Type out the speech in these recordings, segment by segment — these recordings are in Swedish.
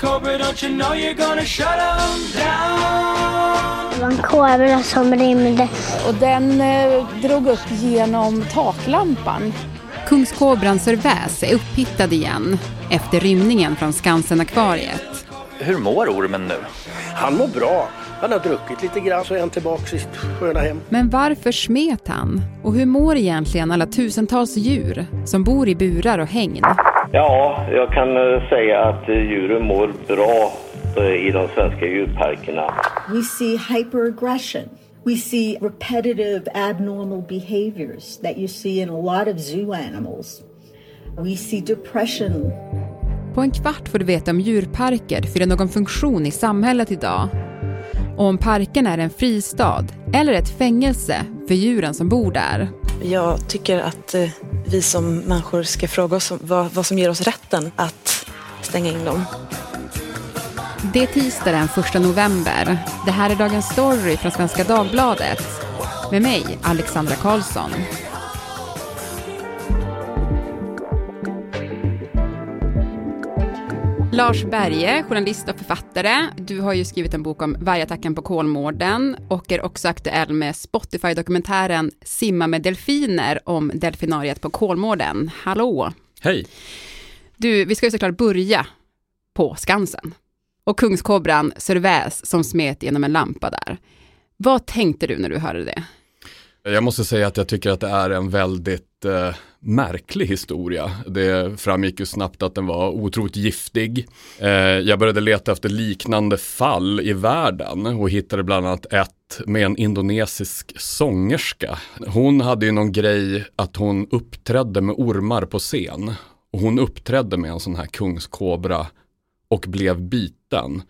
cobra, don't you know you're gonna shut 'em down? Det var en kobra som rymde. Och den eh, drog upp genom taklampan. Kungskobran Sörväs är upphittad igen efter rymningen från Skansen-akvariet. Hur mår ormen nu? Han mår bra. Han har druckit lite grann så är han tillbaka i sitt sköna hem. Men varför smet han? Och hur mår egentligen alla tusentals djur som bor i burar och hägn? Ja, jag kan eh, säga att eh, djuren mår bra eh, i de svenska djurparkerna. We see hyperaggression. We see repetitive abnormal behaviors that you see in a lot of zoo animals. We see depression. På en kvart får du veta om djurparker fyller någon funktion i samhället idag. Och om parken är en fristad eller ett fängelse för djuren som bor där. Jag tycker att eh, vi som människor ska fråga oss vad, vad som ger oss rätten att stänga in dem. Det är tisdag den 1 november. Det här är Dagens Story från Svenska Dagbladet. Med mig, Alexandra Karlsson. Lars Berge, journalist och författare. Du har ju skrivit en bok om vargattacken på Kolmården och är också aktuell med Spotify-dokumentären Simma med delfiner om delfinariet på Kolmården. Hallå! Hej! Du, vi ska ju såklart börja på Skansen. Och kungskobran Sörväs som smet genom en lampa där. Vad tänkte du när du hörde det? Jag måste säga att jag tycker att det är en väldigt lite märklig historia. Det framgick ju snabbt att den var otroligt giftig. Eh, jag började leta efter liknande fall i världen och hittade bland annat ett med en indonesisk sångerska. Hon hade ju någon grej att hon uppträdde med ormar på scen. Och hon uppträdde med en sån här kungskobra och blev biten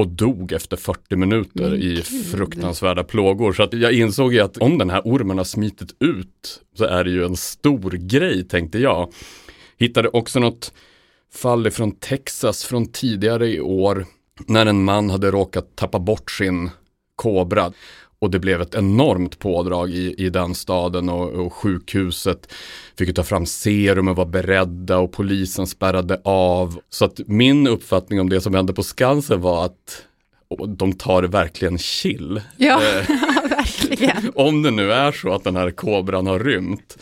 och dog efter 40 minuter i fruktansvärda plågor. Så att jag insåg ju att om den här ormen har smitit ut så är det ju en stor grej tänkte jag. Hittade också något fall från Texas från tidigare i år när en man hade råkat tappa bort sin kobra. Och det blev ett enormt pådrag i, i den staden och, och sjukhuset fick ju ta fram serum och var beredda och polisen spärrade av. Så att min uppfattning om det som hände på Skansen var att de tar det verkligen chill. Ja, Eh, verkligen. om det nu är så att den här kobran har rymt,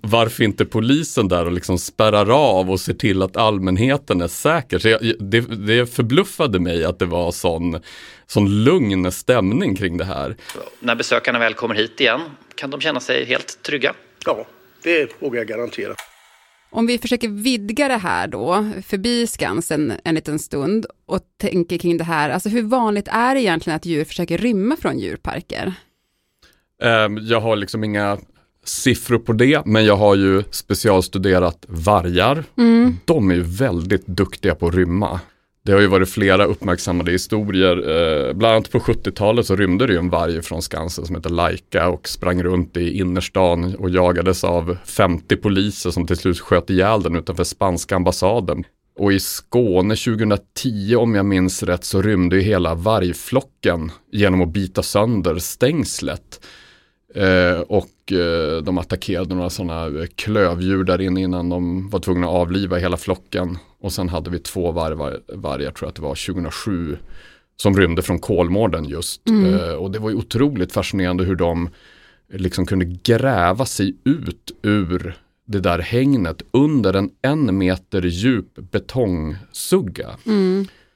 varför inte polisen där och liksom spärrar av och ser till att allmänheten är säker? Så jag, det, det förbluffade mig att det var sån, sån lugn stämning kring det här. När besökarna väl kommer hit igen kan de känna sig helt trygga. Ja, det vågar jag garantera. Om vi försöker vidga det här då, förbi Skansen en liten stund och tänker kring det här, alltså hur vanligt är det egentligen att djur försöker rymma från djurparker? Ehm, Jag har liksom inga siffror på det, men jag har ju specialstuderat vargar. De är ju väldigt duktiga på att rymma. Det har ju varit flera uppmärksammade historier. Eh, bland annat på 70-talet så rymde det ju en varg från Skansen som heter Laika och sprang runt i innerstan och jagades av 50 poliser som till slut sköt ihjäl den utanför spanska ambassaden. Och i Skåne 2010 om jag minns rätt så rymde ju hela vargflocken genom att bita sönder stängslet. Eh, och eh, de attackerade några sådana klövdjur där inne innan de var tvungna att avliva hela flocken. Och sen hade vi två varvar, vargar, tror jag att det var 2007, som rymde från Kolmården just. Eh, och det var ju otroligt fascinerande hur de liksom kunde gräva sig ut ur det där hängnet under en en meter djup betongsugga.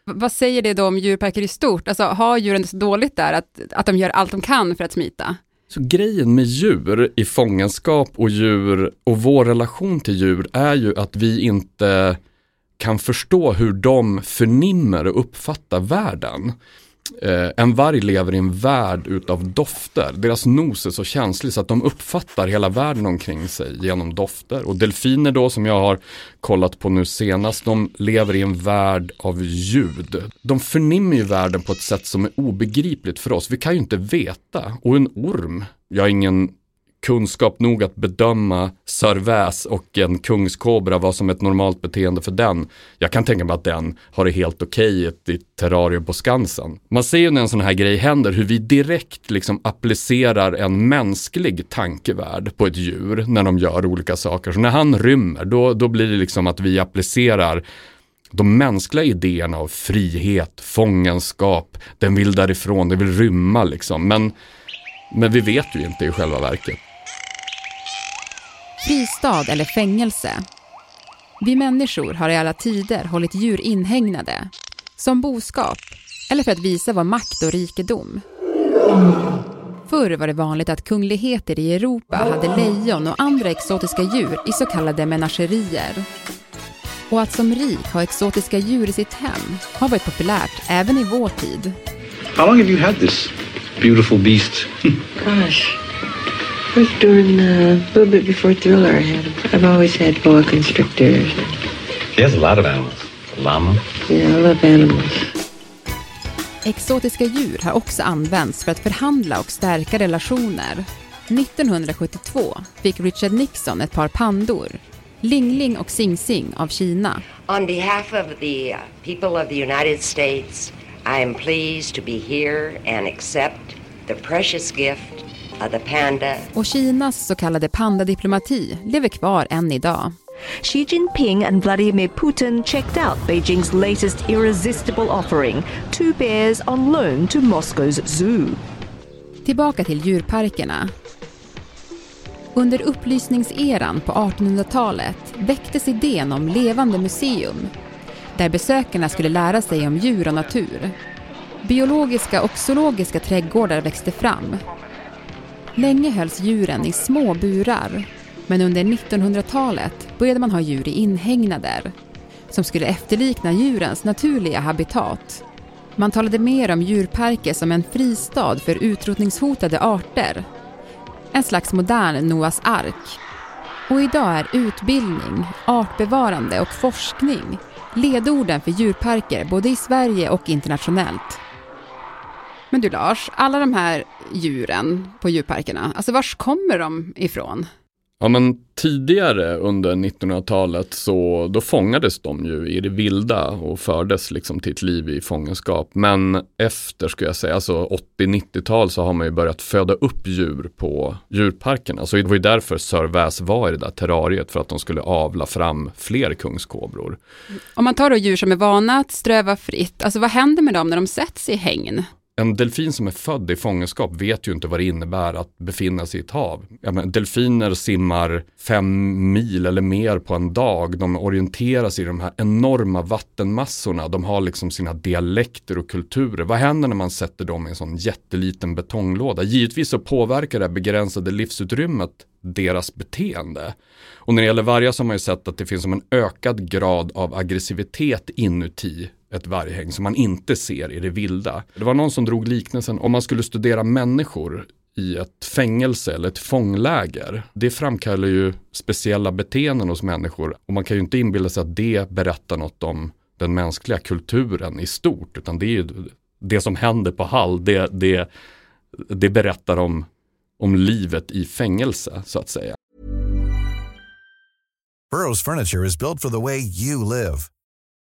V- Vad säger det då om djurparker i stort? Alltså har djuren det så dåligt där att, att de gör allt de kan för att smita? Så grejen med djur i fångenskap och djur och vår relation till djur är ju att vi inte kan förstå hur de förnimmer och uppfattar världen. Eh, en varg lever i en värld utav dofter. Deras nos är så känslig så att de uppfattar hela världen omkring sig genom dofter. Och delfiner då som jag har kollat på nu senast, de lever i en värld av ljud. De förnimmer ju världen på ett sätt som är obegripligt för oss. Vi kan ju inte veta. Och en orm, jag är ingen kunskap nog att bedöma sörväs och en kungskobra, vad som är ett normalt beteende för den. Jag kan tänka mig att den har det helt okej i ett- i ett terrarium på Skansen. Man ser ju när en sån här grej händer hur vi direkt liksom applicerar en mänsklig tankevärld på ett djur när de gör olika saker. Så när han rymmer, då, då blir det liksom att vi applicerar de mänskliga idéerna av frihet, fångenskap, den vill därifrån, den vill rymma liksom. Men, men vi vet ju inte i själva verket. Fristad eller fängelse. Vi människor har i alla tider hållit djur inhägnade, som boskap eller för att visa vår makt och rikedom. Förr var det vanligt att kungligheter i Europa hade lejon och andra exotiska djur i så kallade menagerier. Och att som rik ha exotiska djur i sitt hem har varit populärt även i vår tid. How long have you had this beautiful beast? Gosh, first during uh, a little bit before Thriller, I had I've always had boa constrictors. He has a lot of animals. Llama. Yeah, I love animals. Exotiska djur har också använts för att förhandla och stärka relationer. 1972 fick Richard Nixon ett par pandor, Ling Ling och Sing Sing av Kina. On behalf of the uh, people of the United States, I am pleased to be here and accept the precious gift. Och Kinas så kallade pandadiplomati lever kvar än idag. Xi Jinping and Vladimir Putin checked out Beijing's latest irresistible offering two bears on loan to Moscow's zoo. Tillbaka till djurparkerna. Under upplysningseran på 1800-talet väcktes idén om levande museum där besökarna skulle lära sig om djur och natur. Biologiska och zoologiska trädgårdar växte fram. Länge hölls djuren i små burar men under 1900-talet började man ha djur i inhägnader som skulle efterlikna djurens naturliga habitat. Man talade mer om djurparker som en fristad för utrotningshotade arter. En slags modern Noas ark. Och idag är utbildning, artbevarande och forskning ledorden för djurparker både i Sverige och internationellt. Men du Lars, alla de här djuren på djurparkerna, alltså vars kommer de ifrån? Ja men tidigare under 1900-talet så då fångades de ju i det vilda och fördes liksom till ett liv i fångenskap. Men efter skulle jag säga, alltså 80-90-tal så har man ju börjat föda upp djur på djurparkerna. Så det var ju därför Sir Väs var i det där terrariet för att de skulle avla fram fler kungskobror. Om man tar då djur som är vana att ströva fritt, alltså vad händer med dem när de sätts i hägn? En delfin som är född i fångenskap vet ju inte vad det innebär att befinna sig i ett hav. Menar, delfiner simmar fem mil eller mer på en dag. De orienterar sig i de här enorma vattenmassorna. De har liksom sina dialekter och kulturer. Vad händer när man sätter dem i en sån jätteliten betonglåda? Givetvis så påverkar det begränsade livsutrymmet deras beteende. Och när det gäller vargar så har man ju sett att det finns som en ökad grad av aggressivitet inuti ett varghäng som man inte ser i det vilda. Det var någon som drog liknelsen om man skulle studera människor i ett fängelse eller ett fångläger. Det framkallar ju speciella beteenden hos människor och man kan ju inte inbilla sig att det berättar något om den mänskliga kulturen i stort utan det är ju det som händer på Hall, det, det, det berättar om, om livet i fängelse så att säga. Burrows furniture is built for the way you live.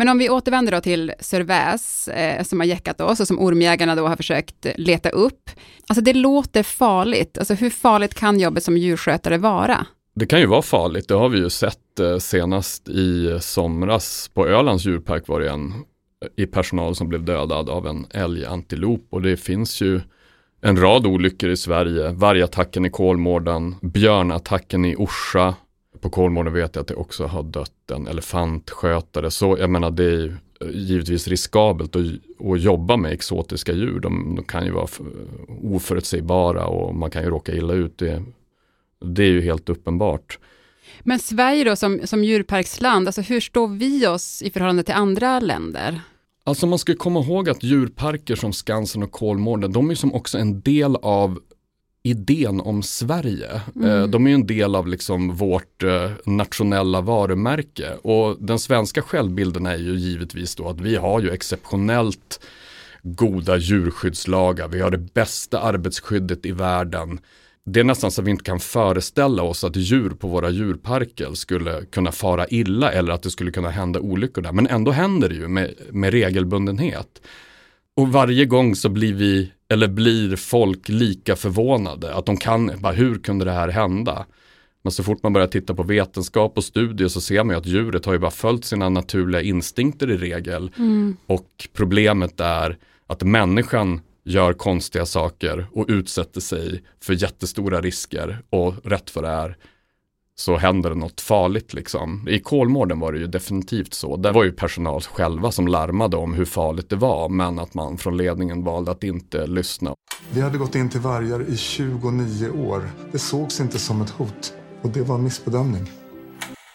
Men om vi återvänder då till Sörväs, eh, som har jäckat oss och som ormjägarna då har försökt leta upp. Alltså det låter farligt. Alltså hur farligt kan jobbet som djurskötare vara? Det kan ju vara farligt, det har vi ju sett eh, senast i somras. På Ölands djurpark var det en eh, i personal som blev dödad av en älgantilop och det finns ju en rad olyckor i Sverige. Vargattacken i Kolmården, björnattacken i Orsa, på Kolmården vet jag att det också har dött en elefantskötare. Så jag menar det är givetvis riskabelt att, att jobba med exotiska djur. De, de, kan ju vara oförutsägbara och man kan ju råka illa ut. Det, det är ju helt uppenbart. Men Sverige då som, som djurparksland, alltså hur står vi oss i förhållande till andra länder? Alltså man ska komma ihåg att djurparker som Skansen och Kolmården, de är som också en del av idén om Sverige. Mm. Eh, De är ju en del av liksom vårt eh, nationella varumärke och den svenska självbilden är ju givetvis då att vi har ju exceptionellt goda djurskyddslagar, vi har det bästa arbetsskyddet i världen. Det är nästan så att vi inte kan föreställa oss att djur på våra djurparker skulle kunna fara illa eller att det skulle kunna hända olyckor där. Men ändå händer det ju med, med regelbundenhet. Och varje gång så blir vi, eller blir folk lika förvånade. Att de kan, bara, hur kunde det här hända? Men så fort man börjar titta på vetenskap och studier så ser man ju att djuret har ju bara följt sina naturliga instinkter i regel. Mm. Och problemet är att människan gör konstiga saker och utsätter sig för jättestora risker och rätt för det är så händer det något farligt liksom. I Kolmården var det ju definitivt så. Där var ju personal själva som larmade om hur farligt det var men att man från ledningen valde att inte lyssna. Vi hade gått in till vargar i 29 år. Det sågs inte som ett hot och det var en missbedömning.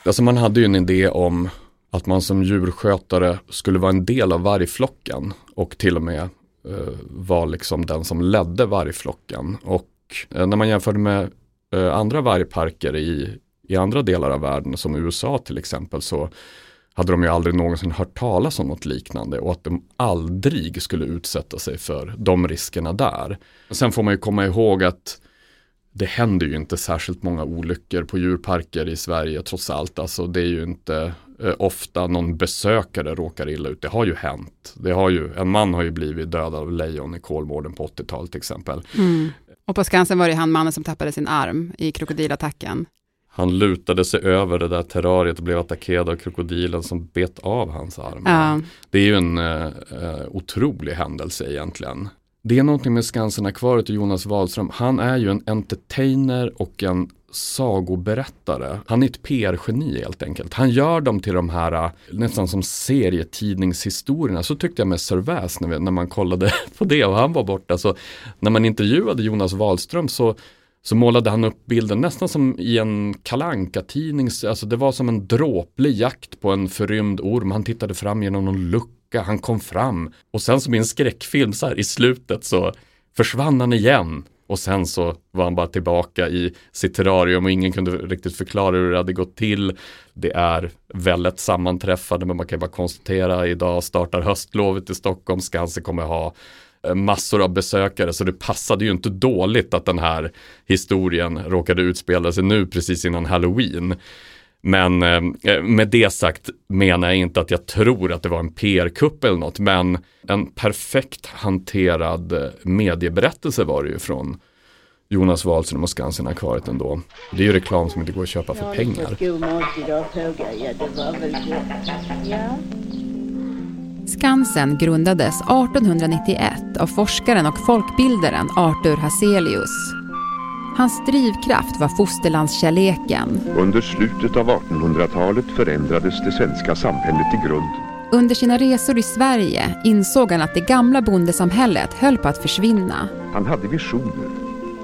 Alltså man hade ju en idé om att man som djurskötare skulle vara en del av vargflocken och till och med eh, var liksom den som ledde vargflocken. Och eh, när man jämförde med eh, andra vargparker i, i andra delar av världen som USA till exempel så hade de ju aldrig någonsin hört talas om något liknande och att de aldrig skulle utsätta sig för de riskerna där. Sen får man ju komma ihåg att det händer ju inte särskilt många olyckor på djurparker i Sverige trots allt. Alltså det är ju inte eh, ofta någon besökare råkar illa ut. Det har ju hänt. Det har ju, en man har ju blivit dödad av lejon i Kolmården på 80-talet till exempel. Mm. Och på Skansen var det han mannen som tappade sin arm i krokodilattacken. Han lutade sig över det där terrariet och blev attackerad av krokodilen som bet av hans arm. Ja. Det är ju en eh, otrolig händelse egentligen. Det är någonting med Skansen-akvariet och Jonas Wahlström. Han är ju en entertainer och en sagoberättare. Han är ett PR-geni helt enkelt. Han gör dem till de här eh, nästan som serietidningshistorierna. Så tyckte jag med Sir när, när man kollade på det och han var borta. Så när man intervjuade Jonas Wahlström så så målade han upp bilden nästan som i en kalanka tidning Alltså det var som en dråplig jakt på en förrymd orm. Han tittade fram genom någon lucka, han kom fram. Och sen som i en skräckfilm så här i slutet så försvann han igen. Och sen så var han bara tillbaka i sitt terrarium och ingen kunde riktigt förklara hur det hade gått till. Det är väldigt sammanträffande men man kan bara konstatera idag startar höstlovet i Stockholm. Skansen kommer ha massor av besökare så det passade ju inte dåligt att den här historien råkade utspela sig nu precis innan halloween. Men eh, med det sagt menar jag inte att jag tror att det var en PR-kupp eller något, men en perfekt hanterad eh, medieberättelse var det ju från Jonas Wahlström och Skansen-akvariet ändå. Det är ju reklam som inte går att köpa för pengar. God mat idag frågar jag. Det var väl gott. Ja. Skansen grundades 1891 av forskaren och folkbildaren Arthur Hazelius. Hans drivkraft var fosterlandskärleken. Under slutet av 1800-talet förändrades det svenska samhället i grund. Under sina resor i Sverige insåg han att det gamla bondesamhället höll på att försvinna. Han hade visioner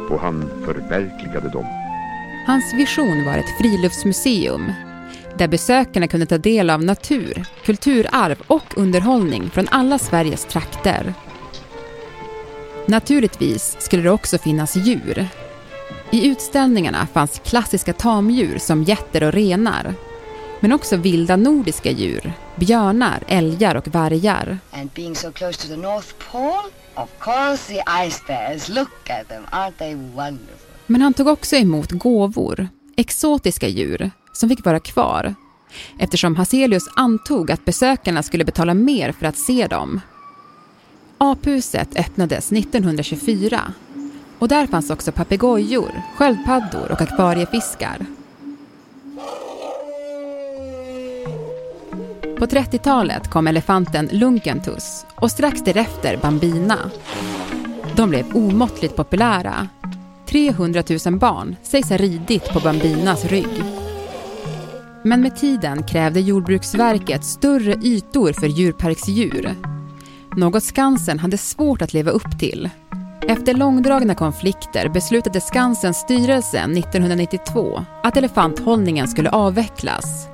och han förverkligade dem. Hans vision var ett friluftsmuseum där besökarna kunde ta del av natur, kulturarv och underhållning från alla Sveriges trakter. Naturligtvis skulle det också finnas djur. I utställningarna fanns klassiska tamdjur som getter och renar. Men också vilda nordiska djur, björnar, älgar och vargar. And being so close to the North Pole, of course the ice bears. Look at them, aren't they wonderful? Men han tog också emot gåvor, exotiska djur, som fick vara kvar. Eftersom Hazelius antog att besökarna skulle betala mer för att se dem. Aphuset öppnades 1924 och där fanns också papegojor, sköldpaddor och akvariefiskar. På 30-talet kom elefanten Lunkentus och strax därefter Bambina. De blev omåttligt populära. 300 000 barn sägs ha ridit på Bambinas rygg. Men med tiden krävde Jordbruksverket större ytor för djurparksdjur. Något Skansen hade svårt att leva upp till. Efter långdragna konflikter beslutade Skansens styrelse 1992 att elefanthållningen skulle avvecklas.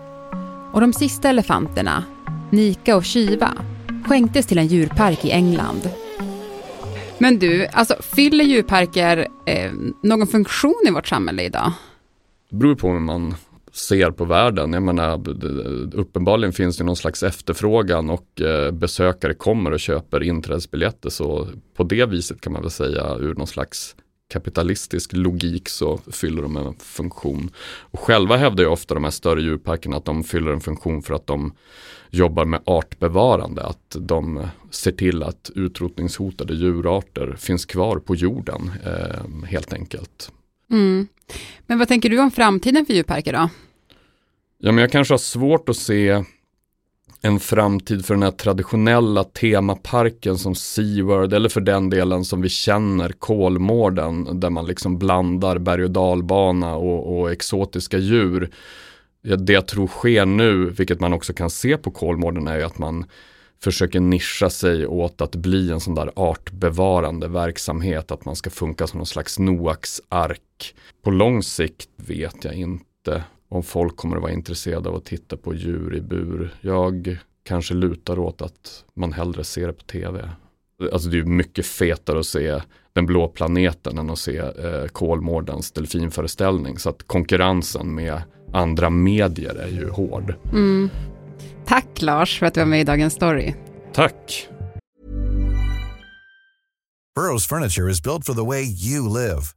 Och de sista elefanterna, Nika och Shiva, skänktes till en djurpark i England. Men du, alltså fyller djurparker eh, någon funktion i vårt samhälle idag? Det beror på hur man ser på världen. Jag menar, uppenbarligen finns det någon slags efterfrågan och eh, besökare kommer och köper inträdesbiljetter. Så på det viset kan man väl säga ur någon slags kapitalistisk logik så fyller de en funktion. Och själva hävdar ju ofta de här större djurparkerna att de fyller en funktion för att de jobbar med artbevarande, att de ser till att utrotningshotade djurarter finns kvar på jorden eh, helt enkelt. Mm. Men vad tänker du om framtiden för djurparker då? Ja, men jag kanske har svårt att se en framtid för den här traditionella temaparken som SeaWorld eller för den delen som vi känner Kolmården där man liksom blandar berg och dalbana och, och exotiska djur. Det jag tror sker nu, vilket man också kan se på Kolmården är ju att man försöker nischa sig åt att bli en sån där artbevarande verksamhet, att man ska funka som någon slags Noaks ark. På lång sikt vet jag inte om folk kommer att vara intresserade av att titta på djur i bur. Jag kanske lutar åt att man hellre ser det på tv. Alltså det är mycket fetare att se den blå planeten än att se eh, Kolmårdens delfinföreställning. Så att konkurrensen med andra medier är ju hård. Mm. Tack Lars för att du var med i Dagens Story. Tack. Burrows furniture is built for the way you live.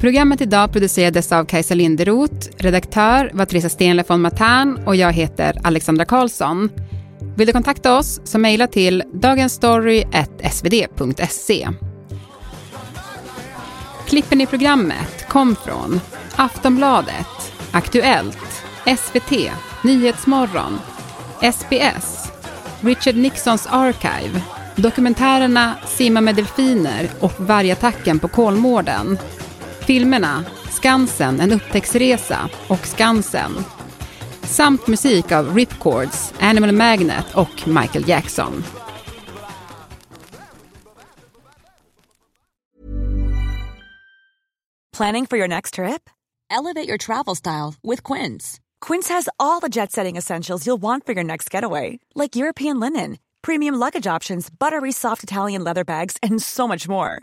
Programmet idag producerades av Kajsa Linderoth, redaktör var Trissa Stenle von Matern och jag heter Alexandra Karlsson. Vill du kontakta oss så mejla till dagensstory.svd.se. Klippen i programmet kom från Aftonbladet, Aktuellt, SVT, Nyhetsmorgon, SBS, Richard Nixons Archive, dokumentärerna Simma med delfiner och Vargattacken på Kolmården. Filmerna Skansen, en upptäcktsresa och Skansen. Samt musik av Ripcords, Animal Magnet och Michael Jackson. Planning for your next trip? Elevate your travel style with Quince. Quince has all the jet setting essentials you'll want for your next getaway, like European linen, premium luggage options, buttery soft Italian leather bags, and so much more.